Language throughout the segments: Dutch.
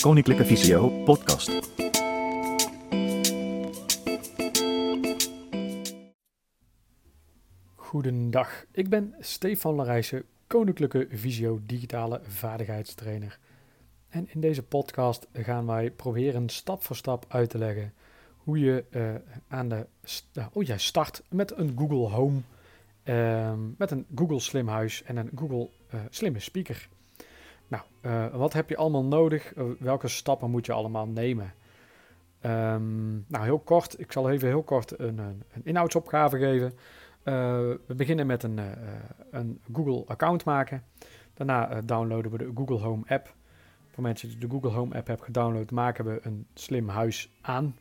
Koninklijke Visio podcast. Goedendag, ik ben Stefan Larijsen, Koninklijke Visio digitale vaardigheidstrainer. En in deze podcast gaan wij proberen stap voor stap uit te leggen hoe je uh, aan de oh ja, start met een Google Home, uh, met een Google Slim Huis en een Google uh, Slimme Speaker. Nou, uh, wat heb je allemaal nodig? welke stappen moet je allemaal nemen? Um, nou, heel kort, ik zal even heel kort een, een, inhoudsopgave geven. we beginnen met een, een Google account maken. Daarna downloaden we de Google Home app. Op moment dat je de Google Home app hebt gedownload, maken we een slim huis aan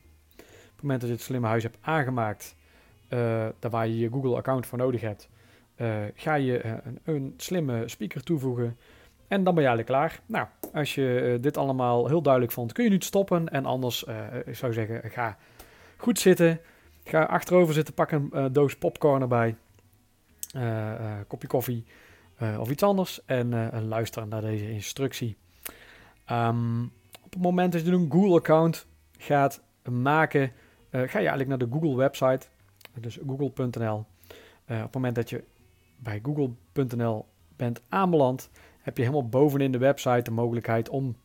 het moment dat je het slimme huis hebt aangemaakt, daar waar je je Google account voor nodig hebt, ga je een, een, slimme speaker toevoegen. En dan ben je eigenlijk klaar. Nou, als je dit allemaal heel duidelijk vond, kun je nu stoppen. En anders, ik zou zeggen, ga goed zitten. Ga achterover zitten, pak een doos popcorn erbij. kopje koffie of iets anders. En luister naar deze instructie. Um, op het moment dat je een Google-account gaat maken, ga je eigenlijk naar de Google website, dus google.nl. Op het moment dat je bij google.nl bent aanbeland, heb je helemaal bovenin de website de mogelijkheid om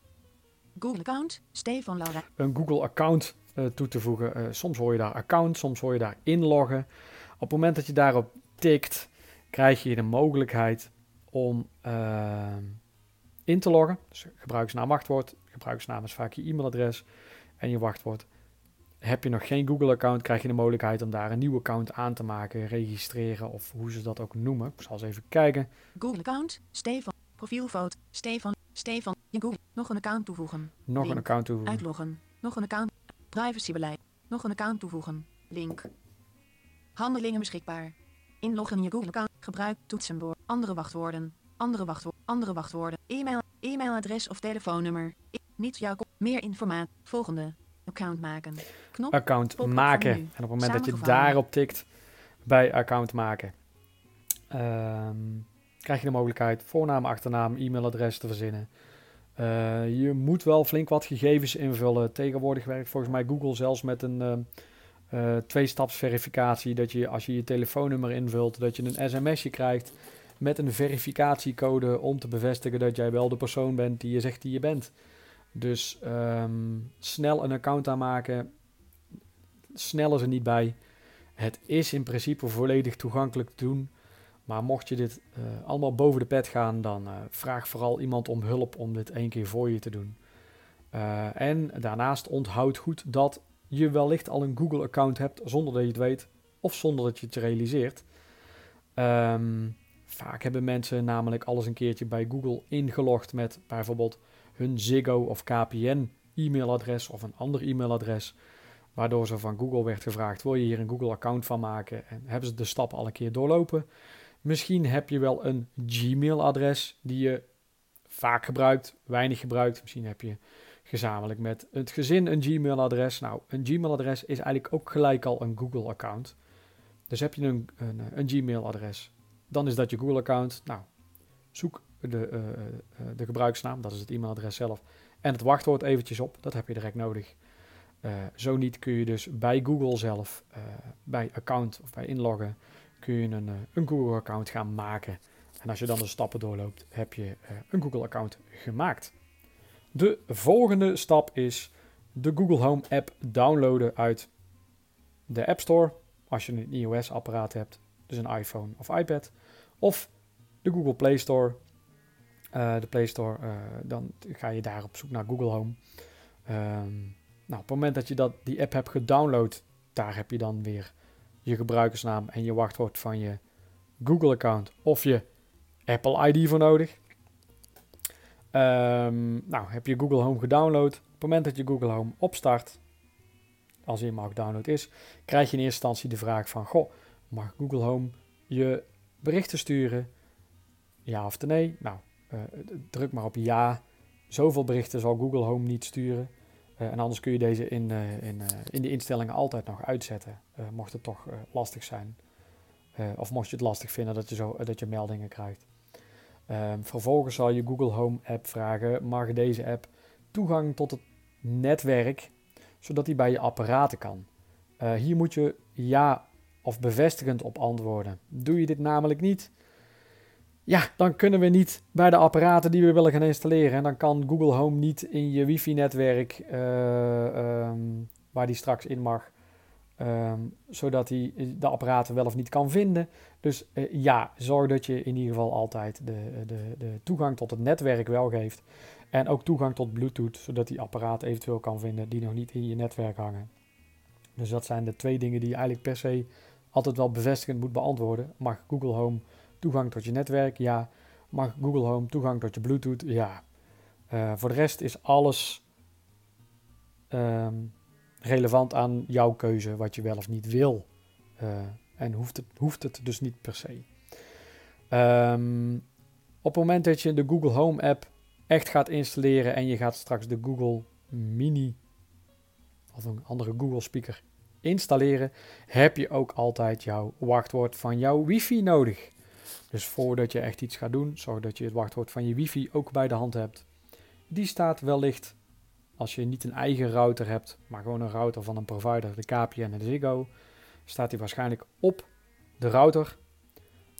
Google account, Stefan Laura. Een Google account uh, toe te voegen. soms hoor je daar account, soms hoor je daar inloggen. Op het moment dat je daarop tikt, krijg je de mogelijkheid om in te loggen. Dus gebruikersnaam, wachtwoord. Gebruikersnaam is vaak je e-mailadres en je wachtwoord. Heb je nog geen Google-account, krijg je de mogelijkheid om daar een nieuw account aan te maken, registreren of hoe ze dat ook noemen. Ik zal eens even kijken. Google-account, Stefan, profielfoto, Stefan, Stefan, je Google, nog een account toevoegen. Nog Link. een account toevoegen. Uitloggen, nog een account, privacybeleid, nog een account toevoegen. Link. Handelingen beschikbaar. Inloggen in je Google-account, gebruik toetsenbord, andere wachtwoorden, andere wachtwoorden, andere wachtwoorden, e-mail, e-mailadres of telefoonnummer. Niet jouw meer informatie. Volgende. Account maken. Knop. Account maken. En op het moment dat je daarop tikt bij account maken, um, krijg je de mogelijkheid voornaam, achternaam, e-mailadres te verzinnen. Uh, je moet wel flink wat gegevens invullen. Tegenwoordig werkt volgens mij Google zelfs met een uh, twee-staps-verificatie. Dat je als je je telefoonnummer invult, dat je een sms'je krijgt met een verificatiecode om te bevestigen dat jij wel de persoon bent die je zegt die je bent. Dus um, snel een account aanmaken, snel is er niet bij. Het is in principe volledig toegankelijk te doen. Maar mocht je dit uh, allemaal boven de pet gaan, dan uh, vraag vooral iemand om hulp om dit één keer voor je te doen. Uh, en daarnaast onthoud goed dat je wellicht al een Google-account hebt zonder dat je het weet of zonder dat je het realiseert. Um, vaak hebben mensen namelijk alles een keertje bij Google ingelogd met bijvoorbeeld hun Ziggo of KPN e-mailadres of een ander e-mailadres. Waardoor ze van Google werd gevraagd: wil je hier een Google-account van maken? En hebben ze de stappen al een keer doorlopen. Misschien heb je wel een Gmail-adres die je vaak gebruikt, weinig gebruikt. Misschien heb je gezamenlijk met het gezin een Gmail-adres. Nou, een Gmail-adres is eigenlijk ook gelijk al een Google-account. Dus heb je een, een, een Gmail-adres, dan is dat je Google-account. Nou, zoek de, uh, de gebruiksnaam, dat is het e-mailadres zelf, en het wachtwoord eventjes op. Dat heb je direct nodig. Uh, zo niet kun je dus bij Google zelf, bij account of bij inloggen, kun je een, een Google-account gaan maken. En als je dan de stappen doorloopt, heb je een Google-account gemaakt. De volgende stap is de Google Home app downloaden uit de App Store. Als je een iOS-apparaat hebt, dus een iPhone of iPad. Of de Google Play Store uh, de Play Store, dan ga je daar op zoek naar Google Home. Um, nou, op het moment dat je dat, die app hebt gedownload, daar heb je dan weer je gebruikersnaam en je wachtwoord van je Google-account of je Apple ID voor nodig. Um, nou, heb je Google Home gedownload. Op het moment dat je Google Home opstart, als hij eenmaal gedownload is, krijg je in eerste instantie de vraag van, goh, mag Google Home je berichten sturen? Ja of nee? Nou, uh, druk maar op ja. Zoveel berichten zal Google Home niet sturen. Uh, en anders kun je deze in, uh, in, in de instellingen altijd nog uitzetten. mocht het toch lastig zijn. of mocht je het lastig vinden dat je, zo, dat je meldingen krijgt. Ehm, vervolgens zal je Google Home app vragen: mag deze app toegang tot het netwerk, zodat hij bij je apparaten kan. Hier moet je ja of bevestigend op antwoorden. Doe je dit namelijk niet, ja, dan kunnen we niet bij de apparaten die we willen gaan installeren. En dan kan Google Home niet in je wifi-netwerk, uh, um, waar die straks in mag, um, zodat hij de apparaten wel of niet kan vinden. Dus uh, ja, zorg dat je in ieder geval altijd de, de, de toegang tot het netwerk wel geeft. En ook toegang tot Bluetooth, zodat die apparaten eventueel kan vinden die nog niet in je netwerk hangen. Dus dat zijn de twee dingen die je eigenlijk per se altijd wel bevestigend moet beantwoorden. Mag Google Home toegang tot je netwerk? Ja. Mag Google Home toegang tot je Bluetooth? Ja. Uh, voor de rest is alles um, relevant aan jouw keuze, wat je wel of niet wil. Uh, en hoeft het, hoeft het dus niet per se. Um, op het moment dat je de Google Home app echt gaat installeren en je gaat straks de Google Mini of een andere Google speaker installeren, heb je ook altijd jouw wachtwoord van jouw wifi nodig. Dus voordat je echt iets gaat doen, zorg dat je het wachtwoord van je wifi ook bij de hand hebt. Die staat wellicht, als je niet een eigen router hebt, maar gewoon een router van een provider, de KPN en de Ziggo, staat die waarschijnlijk op de router.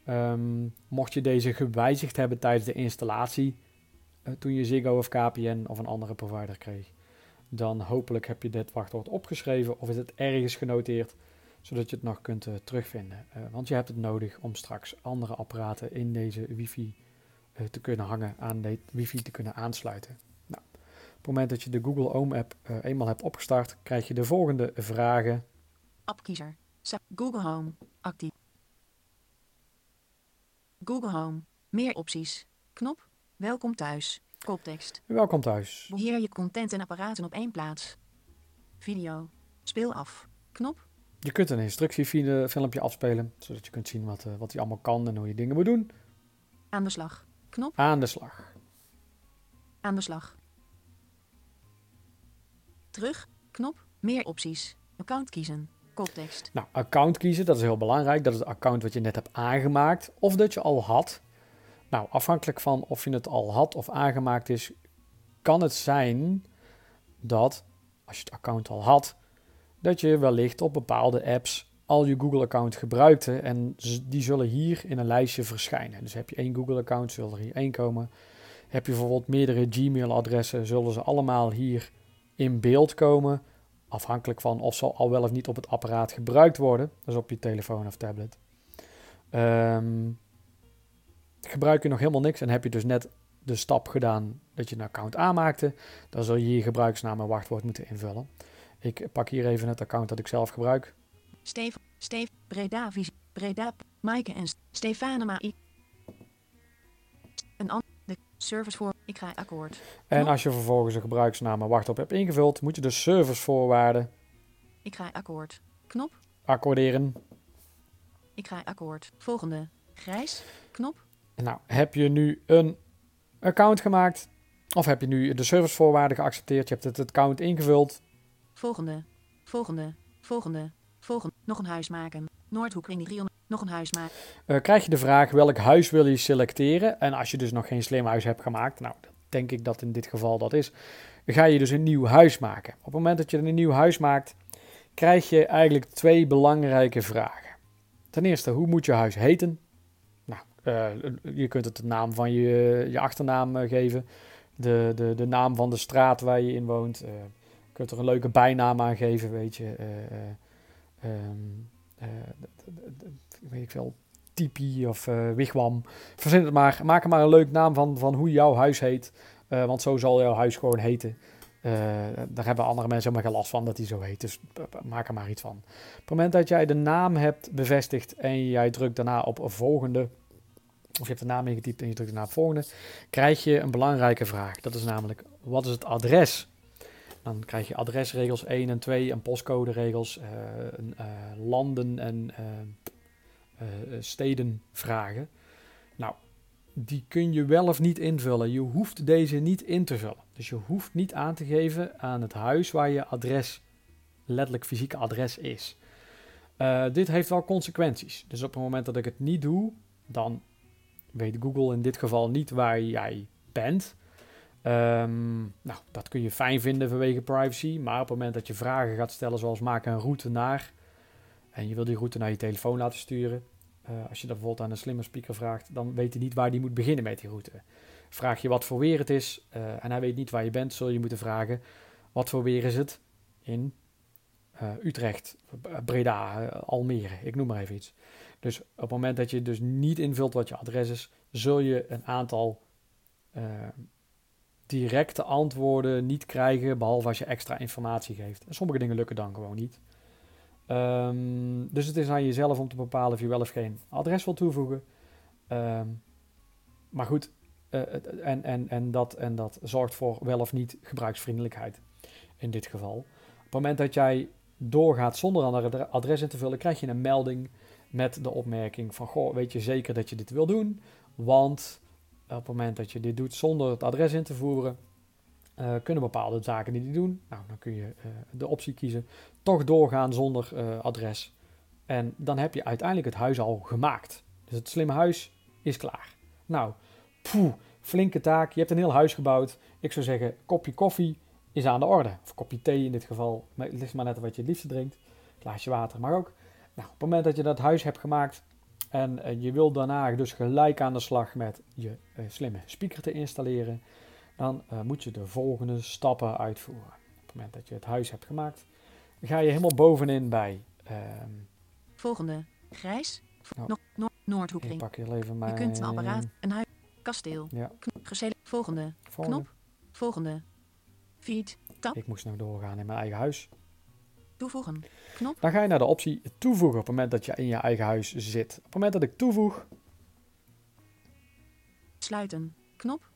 Um, mocht je deze gewijzigd hebben tijdens de installatie, uh, toen je Ziggo of KPN of een andere provider kreeg, dan hopelijk heb je dit wachtwoord opgeschreven of is het ergens genoteerd, zodat je het nog kunt uh, terugvinden. Uh, want je hebt het nodig om straks andere apparaten in deze wifi uh, te kunnen hangen, aan de wifi te kunnen aansluiten. Nou, op het moment dat je de Google Home app eenmaal hebt opgestart, krijg je de volgende vragen. Appkiezer. Google Home. Actief. Google Home. Meer opties. Knop. Welkom thuis. Koptekst. Welkom thuis. Beheer je content en apparaten op één plaats. Video. Speel af. Knop. Je kunt een instructiefilmpje afspelen, zodat je kunt zien wat, uh, wat hij allemaal kan en hoe je dingen moet doen. Aan de slag. Knop. Aan de slag. Aan de slag. Terug. Knop. Meer opties. Account kiezen. Koptekst. Nou, account kiezen, dat is heel belangrijk. Dat is het account wat je net hebt aangemaakt of dat je al had. Nou, afhankelijk van of je het al had of aangemaakt is, kan het zijn dat als je het account al had, dat je wellicht op bepaalde apps al je Google-account gebruikte en die zullen hier in een lijstje verschijnen. Dus heb je één Google-account, zullen er hier één komen. Heb je bijvoorbeeld meerdere Gmail-adressen, zullen ze allemaal hier in beeld komen. Afhankelijk van of ze al wel of niet op het apparaat gebruikt worden. Dus op je telefoon of tablet. Um, gebruik je nog helemaal niks en heb je dus net de stap gedaan dat je een account aanmaakte, dan zul je je gebruiksnaam en wachtwoord moeten invullen. Ik pak hier even het account dat ik zelf gebruik. Steve, Steve, Breda, Breda, Maaike en Stefanema. Een ander, de service voor, ik ga akkoord. En als je vervolgens een gebruiksnaam en wachtwoord hebt ingevuld, moet je de servicevoorwaarden. Ik ga akkoord. Knop. Accorderen. Ik ga akkoord. Volgende. Grijs. Knop. Nou, heb je nu een account gemaakt? Of heb je nu de servicevoorwaarden geaccepteerd? Je hebt het account ingevuld. Volgende. Volgende. Volgende. Volgende. Nog een huis maken. Noordhoek Ring 300. Nog een huis maken. Uh, krijg je de vraag welk huis wil je selecteren? En als je dus nog geen slim huis hebt gemaakt, nou, denk ik dat in dit geval dat is, ga je dus een nieuw huis maken. Op het moment dat je een nieuw huis maakt, krijg je eigenlijk twee belangrijke vragen. Ten eerste, hoe moet je huis heten? Uh, je kunt het de naam van je, je achternaam uh, geven. De, de, de naam van de straat waar je in woont. Kunt er een leuke bijnaam aan geven, weet je. Um, weet ik veel. Tipi of Wigwam. Verzin het maar. Maak er maar een leuk naam van, van hoe jouw huis heet. want zo zal jouw huis gewoon heten. daar hebben andere mensen helemaal geen last van dat hij zo heet. Dus maak er maar iets van. Op het moment dat jij de naam hebt bevestigd en jij drukt daarna op volgende of je hebt de naam ingetypt en je drukt naar het volgende, krijg je een belangrijke vraag. Dat is namelijk, wat is het adres? Dan krijg je adresregels 1 en 2 en postcoderegels, uh, uh, landen en uh, steden vragen. Nou, die kun je wel of niet invullen. Je hoeft deze niet in te vullen. Dus je hoeft niet aan te geven aan het huis waar je adres, letterlijk fysieke adres is. dit heeft wel consequenties. Dus op het moment dat ik het niet doe, dan weet Google in dit geval niet waar jij bent. Ehm, nou, dat kun je fijn vinden vanwege privacy, maar op het moment dat je vragen gaat stellen zoals maak een route naar en je wil die route naar je telefoon laten sturen, uh, als je dat bijvoorbeeld aan een slimme speaker vraagt, dan weet hij niet waar hij moet beginnen met die route. Vraag je wat voor weer het is uh, en hij weet niet waar je bent, zul je moeten vragen wat voor weer is het in uh, Utrecht, Breda, Almere, ik noem maar even iets. Dus op het moment dat je dus niet invult wat je adres is, zul je een aantal directe antwoorden niet krijgen, behalve als je extra informatie geeft. En sommige dingen lukken dan gewoon niet. Um, dus het is aan jezelf om te bepalen of je wel of geen adres wil toevoegen. Um, maar goed, uh, en, en, en, dat, en dat zorgt voor wel of niet gebruiksvriendelijkheid in dit geval. Op het moment dat jij doorgaat zonder een adres in te vullen, krijg je een melding met de opmerking van, goh, weet je zeker dat je dit wil doen? Want op het moment dat je dit doet zonder het adres in te voeren, uh, kunnen bepaalde zaken die die doen. Nou, dan kun je uh, de optie kiezen. Toch doorgaan zonder uh, adres. En dan heb je uiteindelijk het huis al gemaakt. Dus het slimme huis is klaar. Nou, poeh, flinke taak. Je hebt een heel huis gebouwd. Ik zou zeggen, kopje koffie is aan de orde. Of kopje thee in dit geval. Maar het ligt maar net wat je het liefste drinkt. Glaasje water mag ook. Nou, op het moment dat je dat huis hebt gemaakt, en uh, je wil daarna dus gelijk aan de slag met je uh, slimme speaker te installeren. Dan uh, moet je de volgende stappen uitvoeren. Op het moment dat je het huis hebt gemaakt, ga je helemaal bovenin bij. Ehm, volgende. Grijs. Oh. No no Noordhoekring. Ik pak heel even mijn... Je kunt een apparaat, een huis, kasteel. Ja. Volgende. volgende. Knop. Volgende. Feed. Tab. Ik moest nou doorgaan in mijn eigen huis. Toevoegen. Knop. Dan ga je naar de optie toevoegen op het moment dat je in je eigen huis zit. Op het moment dat ik toevoeg. Sluiten. Knop.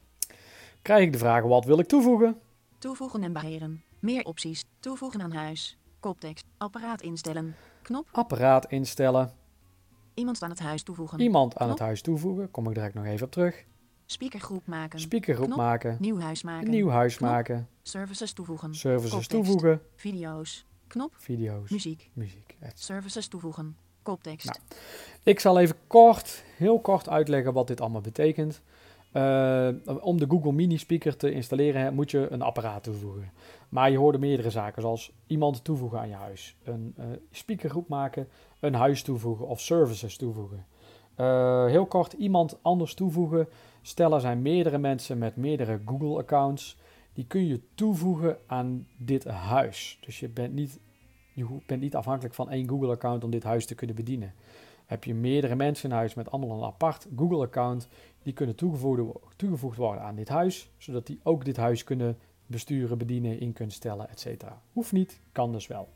Krijg ik de vraag wat wil ik toevoegen? Toevoegen en beheren. Meer opties. Toevoegen aan huis. Koptekst. Apparaat instellen. Knop. Apparaat instellen. Iemand aan het huis toevoegen. Iemand aan Knop. het huis toevoegen. Kom ik direct nog even op terug. Speakergroep maken. Speakergroep Knop. maken. Nieuw huis maken. Nieuw huis Knop. maken. Services toevoegen. Services Koptekst. toevoegen. Video's. Knop. Video's. Muziek. Muziek. Services toevoegen. Koptekst. Nou. Ik zal even kort, heel kort uitleggen wat dit allemaal betekent. Uh, om de Google Mini Speaker te installeren moet je een apparaat toevoegen. Maar je hoorde meerdere zaken, zoals iemand toevoegen aan je huis, een uh, speakergroep maken, een huis toevoegen of services toevoegen. Uh, heel kort, iemand anders toevoegen. Stel er zijn meerdere mensen met meerdere Google-accounts. Die kun je toevoegen aan dit huis. Dus je bent niet, je bent niet afhankelijk van één Google-account om dit huis te kunnen bedienen. Heb je meerdere mensen in huis met allemaal een apart Google-account, die kunnen toegevoegd, worden aan dit huis, zodat die ook dit huis kunnen besturen, bedienen, in kunnen stellen, etc. Hoeft niet, kan dus wel.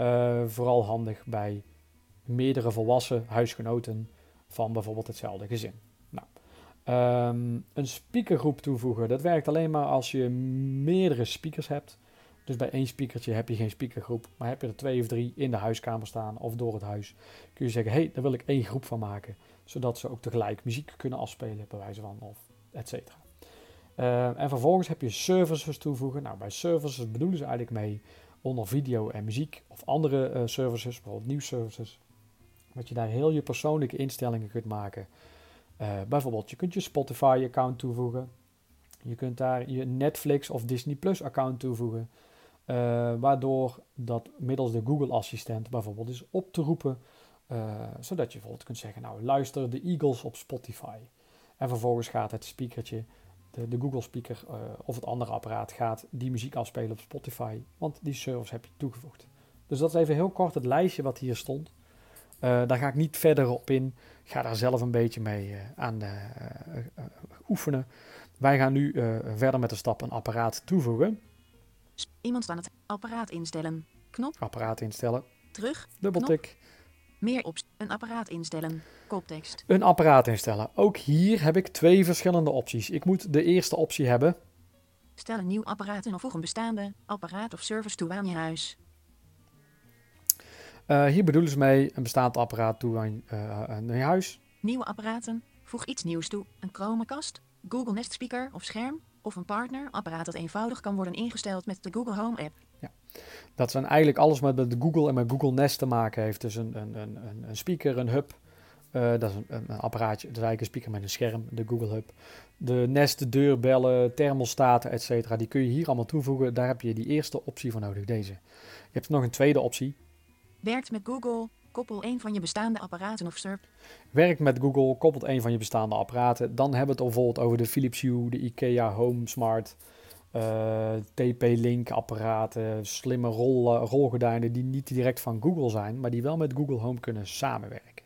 Uh, vooral handig bij meerdere volwassen huisgenoten van bijvoorbeeld hetzelfde gezin. Um, een speakergroep toevoegen, dat werkt alleen maar als je meerdere speakers hebt. Dus bij één speakertje heb je geen speakergroep, maar heb je er twee of drie in de huiskamer staan of door het huis, kun je zeggen, hé, hey, daar wil ik één groep van maken, zodat ze ook tegelijk muziek kunnen afspelen, bij wijze van, of et cetera. Uh, en vervolgens heb je services toevoegen. Nou, bij services bedoelen ze eigenlijk mee onder video en muziek of andere uh, services, bijvoorbeeld nieuwsservices, dat je daar heel je persoonlijke instellingen kunt maken. Uh, bijvoorbeeld, je kunt je Spotify-account toevoegen. Je kunt daar je Netflix of Disney Plus-account toevoegen. Uh, waardoor dat middels de Google-assistent bijvoorbeeld is op te roepen. Uh, zodat je bijvoorbeeld kunt zeggen, nou luister de Eagles op Spotify. En vervolgens gaat het speakertje, de, de Google speaker of het andere apparaat gaat die muziek afspelen op Spotify. Want die service heb je toegevoegd. Dus dat is even heel kort het lijstje wat hier stond. Daar ga ik niet verder op in. Ik ga daar zelf een beetje mee aan oefenen. Wij gaan nu verder met de stap een apparaat toevoegen. Iemand aan het apparaat instellen. Knop. Apparaat instellen. Terug. Dubbeltik. Meer op een apparaat instellen. Koptekst. Een apparaat instellen. Ook hier heb ik twee verschillende opties. Ik moet de eerste optie hebben. Stel een nieuw apparaat in of voeg een bestaande apparaat of service toe aan je huis. Uh, hier bedoelen ze mee een bestaand apparaat toe aan, uh, aan je huis. Nieuwe apparaten. Voeg iets nieuws toe. Een Chromecast, Google Nest Speaker of scherm of een partnerapparaat dat eenvoudig kan worden ingesteld met de Google Home app. Ja, dat zijn eigenlijk alles wat met Google en met Google Nest te maken heeft. Dus een, een, een, een speaker, een hub, dat is een, een, apparaatje, dat is eigenlijk een speaker met een scherm, de Google Hub. De Nest, de deurbellen, thermostaten, etc. Die kun je hier allemaal toevoegen. Daar heb je die eerste optie voor nodig, deze. Je hebt nog een tweede optie. Werkt met Google, koppel een van je bestaande apparaten of SERP. Werkt met Google, koppelt een van je bestaande apparaten. Dan hebben we het bijvoorbeeld over de Philips Hue, de IKEA Home Smart, eh, TP-Link apparaten, slimme rol, rolgordijnen die niet direct van Google zijn, maar die wel met Google Home kunnen samenwerken.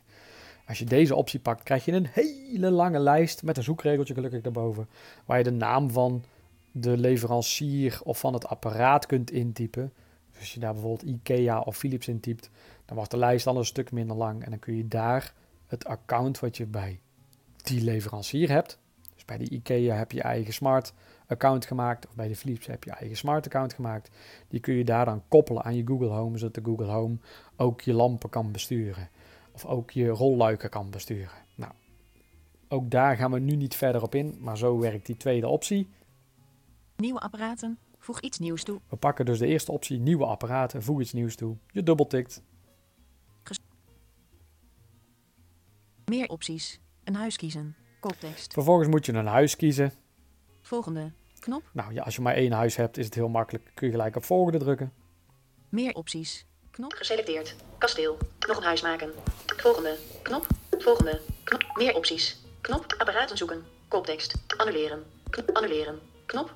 Als je deze optie pakt, krijg je een hele lange lijst met een zoekregeltje gelukkig daarboven, waar je de naam van de leverancier of van het apparaat kunt intypen. Als je daar bijvoorbeeld IKEA of Philips intypt, dan wordt de lijst al een stuk minder lang en dan kun je daar het account wat je bij die leverancier hebt. Dus bij de IKEA heb je eigen smart account gemaakt, of bij de Philips heb je eigen smart account gemaakt. Die kun je daar dan koppelen aan je Google Home, zodat de Google Home ook je lampen kan besturen. Of ook je rolluiken kan besturen. Nou, ook daar gaan we nu niet verder op in, maar zo werkt die tweede optie. Nieuwe apparaten, voeg iets nieuws toe. We pakken dus de eerste optie, nieuwe apparaten, voeg iets nieuws toe. Je dubbeltikt. Meer opties. Een huis kiezen. Koptekst. Vervolgens moet je een huis kiezen. Volgende. Knop. Nou ja, als je maar één huis hebt, is het heel makkelijk. Kun je gelijk op volgende drukken. Meer opties. Knop. Geselecteerd. Kasteel. Nog een huis maken. Volgende. Knop. Volgende. Knop. Meer opties. Knop. Apparaten zoeken. Koptekst. Annuleren. Knop. Annuleren. Knop.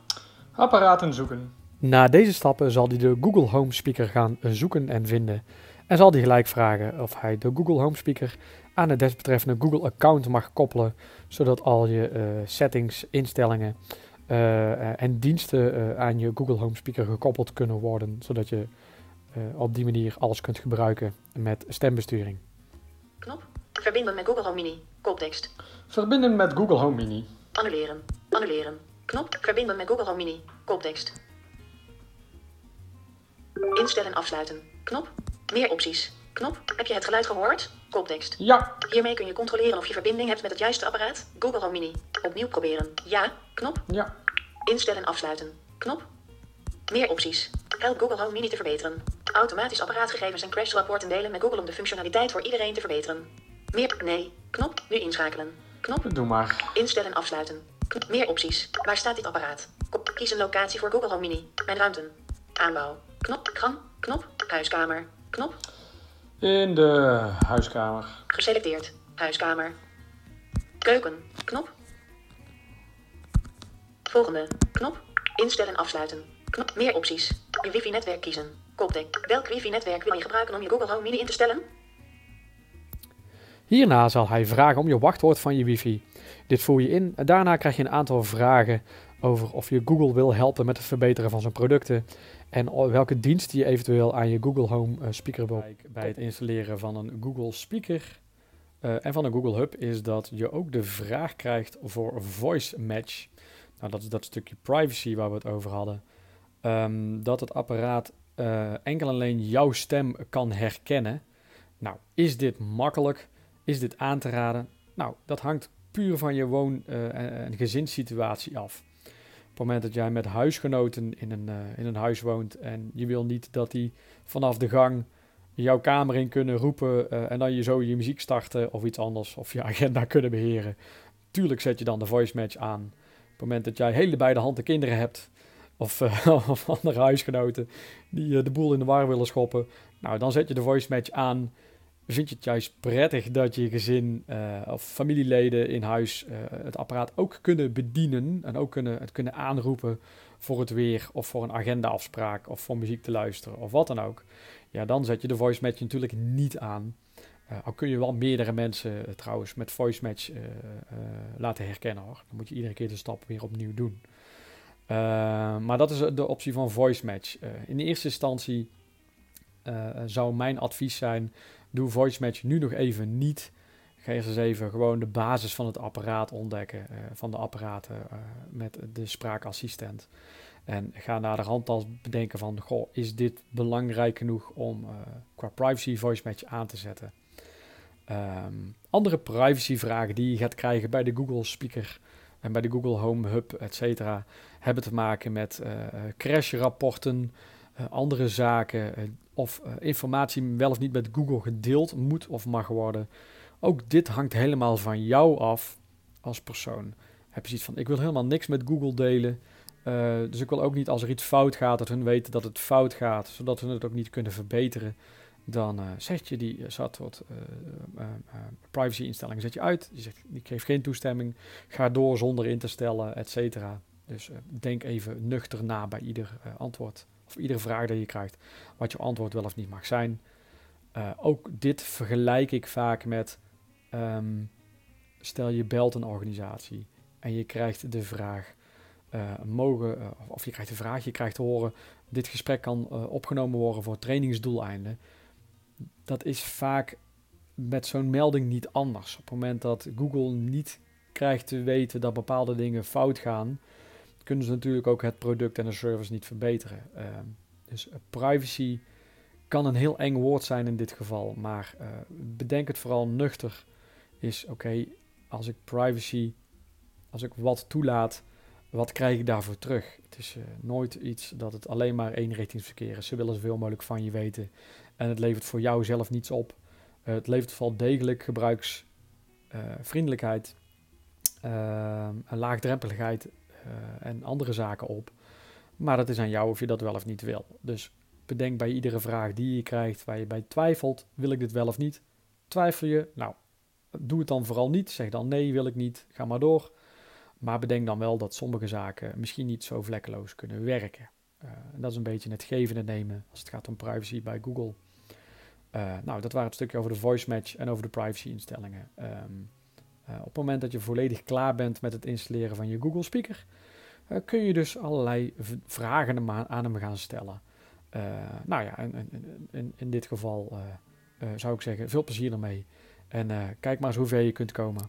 Apparaten zoeken. Na deze stappen zal hij de Google Home Speaker gaan zoeken en vinden. En zal hij gelijk vragen of hij de Google Home Speaker aan het desbetreffende Google account mag koppelen, zodat al je uh, settings, instellingen uh, en diensten uh, aan je Google Home Speaker gekoppeld kunnen worden, zodat je op die manier alles kunt gebruiken met stembesturing. Knop. Verbinden met Google Home Mini. Koptekst. Verbinden met Google Home Mini. Annuleren. Annuleren. Knop. Verbinden met Google Home Mini. Koptekst. Instellen afsluiten. Knop. Meer opties. Knop. Heb je het geluid gehoord? Koptekst. Ja. Hiermee kun je controleren of je verbinding hebt met het juiste apparaat. Google Home Mini. Opnieuw proberen. Ja. Knop. Ja. Instellen afsluiten. Knop. Meer opties. Help Google Home Mini te verbeteren. Automatisch apparaatgegevens en crashrapporten delen met Google om de functionaliteit voor iedereen te verbeteren. Meer. Nee. Knop. Nu inschakelen. Knop. Doe maar. Instellen afsluiten. Meer opties. Waar staat dit apparaat? Kop. Kies een locatie voor Google Home Mini. Mijn ruimte. Aanbouw. Knop. Gang. Knop. Huiskamer. Knop. In de huiskamer. Geselecteerd. Huiskamer. Keuken. Knop. Volgende. Knop. Instellen afsluiten. Knop. Meer opties. Je wifi-netwerk kiezen. Koptek. Welk wifi-netwerk wil je gebruiken om je Google Home Mini in te stellen? Hierna zal hij vragen om je wachtwoord van je wifi. Dit voer je in. Daarna krijg je een aantal vragen over of je Google wil helpen met het verbeteren van zijn producten en welke dienst je eventueel aan je Google Home uh, speaker wil. Bij het installeren van een Google speaker uh, en van een Google Hub is dat je ook de vraag krijgt voor voice match. Nou, dat is dat stukje privacy waar we het over hadden. Um, dat het apparaat uh, enkel alleen jouw stem kan herkennen. Nou, is dit makkelijk? Is dit aan te raden? Nou, dat hangt puur van je woon- en gezinssituatie af. Op het moment dat jij met huisgenoten in een, uh, in een huis woont en je wil niet dat die vanaf de gang jouw kamer in kunnen roepen uh, en dan je zo je muziek starten of iets anders of je agenda kunnen beheren. Tuurlijk zet je dan de voice match aan. Op het moment dat jij hele beide handen kinderen hebt of, of andere huisgenoten die de boel in de war willen schoppen, nou dan zet je de voice match aan vind je het juist prettig dat je gezin uh, of familieleden in huis uh, het apparaat ook kunnen bedienen en ook kunnen, het kunnen aanroepen voor het weer of voor een agendaafspraak of voor muziek te luisteren of wat dan ook. Ja, dan zet je de voice match natuurlijk niet aan. Uh, al kun je wel meerdere mensen trouwens met voice match laten herkennen hoor. Dan moet je iedere keer de stap weer opnieuw doen. maar dat is de optie van voice match. in de eerste instantie zou mijn advies zijn Doe voice match nu nog even niet. Ga eerst eens even gewoon de basis van het apparaat ontdekken. Uh, van de apparaten uh, met de spraakassistent. En ga naar de bedenken van, goh, is dit belangrijk genoeg om uh, qua privacy voice match aan te zetten? Um, andere privacyvragen die je gaat krijgen bij de Google Speaker en bij de Google Home Hub, et cetera, hebben te maken met crashrapporten, andere zaken, of uh, informatie wel of niet met Google gedeeld moet of mag worden. Ook dit hangt helemaal van jou af als persoon. Heb je zoiets van, ik wil helemaal niks met Google delen. Uh, dus ik wil ook niet als er iets fout gaat, dat hun weten dat het fout gaat, zodat hun het ook niet kunnen verbeteren. Dan uh, zet je die zat wat uh, privacy instellingen zet je uit. Je zegt, ik geef geen toestemming, ga door zonder in te stellen, et cetera. Dus denk even nuchter na bij ieder antwoord of iedere vraag die je krijgt, wat je antwoord wel of niet mag zijn. ook dit vergelijk ik vaak met, um, stel je belt een organisatie en je krijgt de vraag, uh, mogen, uh, of je krijgt de vraag, je krijgt te horen, dit gesprek kan opgenomen worden voor trainingsdoeleinden. Dat is vaak met zo'n melding niet anders. Op het moment dat Google niet krijgt te weten dat bepaalde dingen fout gaan, kunnen ze natuurlijk ook het product en de service niet verbeteren. Ehm, dus privacy kan een heel eng woord zijn in dit geval, maar bedenk het vooral nuchter. Is oké, als ik privacy, als ik wat toelaat, wat krijg ik daarvoor terug? Het is uh, nooit iets dat het alleen maar eenrichtingsverkeer is. Ze willen zoveel mogelijk van je weten. En het levert voor jou zelf niets op. Het levert vooral degelijk gebruiksvriendelijkheid, uh, laagdrempeligheid en andere zaken op. Maar dat is aan jou of je dat wel of niet wil. Dus bedenk bij iedere vraag die je krijgt, waar je bij twijfelt, wil ik dit wel of niet? Twijfel je? Nou, doe het dan vooral niet. Zeg dan nee, wil ik niet. Ga maar door. Maar bedenk dan wel dat sommige zaken misschien niet zo vlekkeloos kunnen werken. En dat is een beetje het geven en nemen als het gaat om privacy bij Google. Uh, nou, dat waren het stukje over de voice match en over de privacy instellingen. Um, uh, op het moment dat je volledig klaar bent met het installeren van je Google Speaker, kun je dus allerlei vragen aan hem gaan stellen. nou ja, in, in, in dit geval zou ik zeggen, veel plezier ermee. En kijk maar eens hoe ver je kunt komen.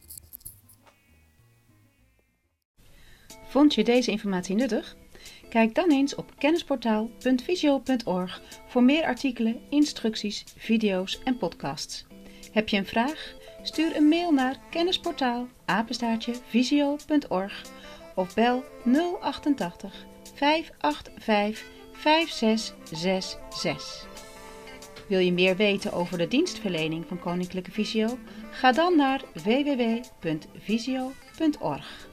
Vond je deze informatie nuttig? Kijk dan eens op kennisportaal.visio.org voor meer artikelen, instructies, video's en podcasts. Heb je een vraag? Stuur een mail naar kennisportaal visio.org of bel 088 585 5666. Wil je meer weten over de dienstverlening van Koninklijke Visio? Ga dan naar www.visio.org.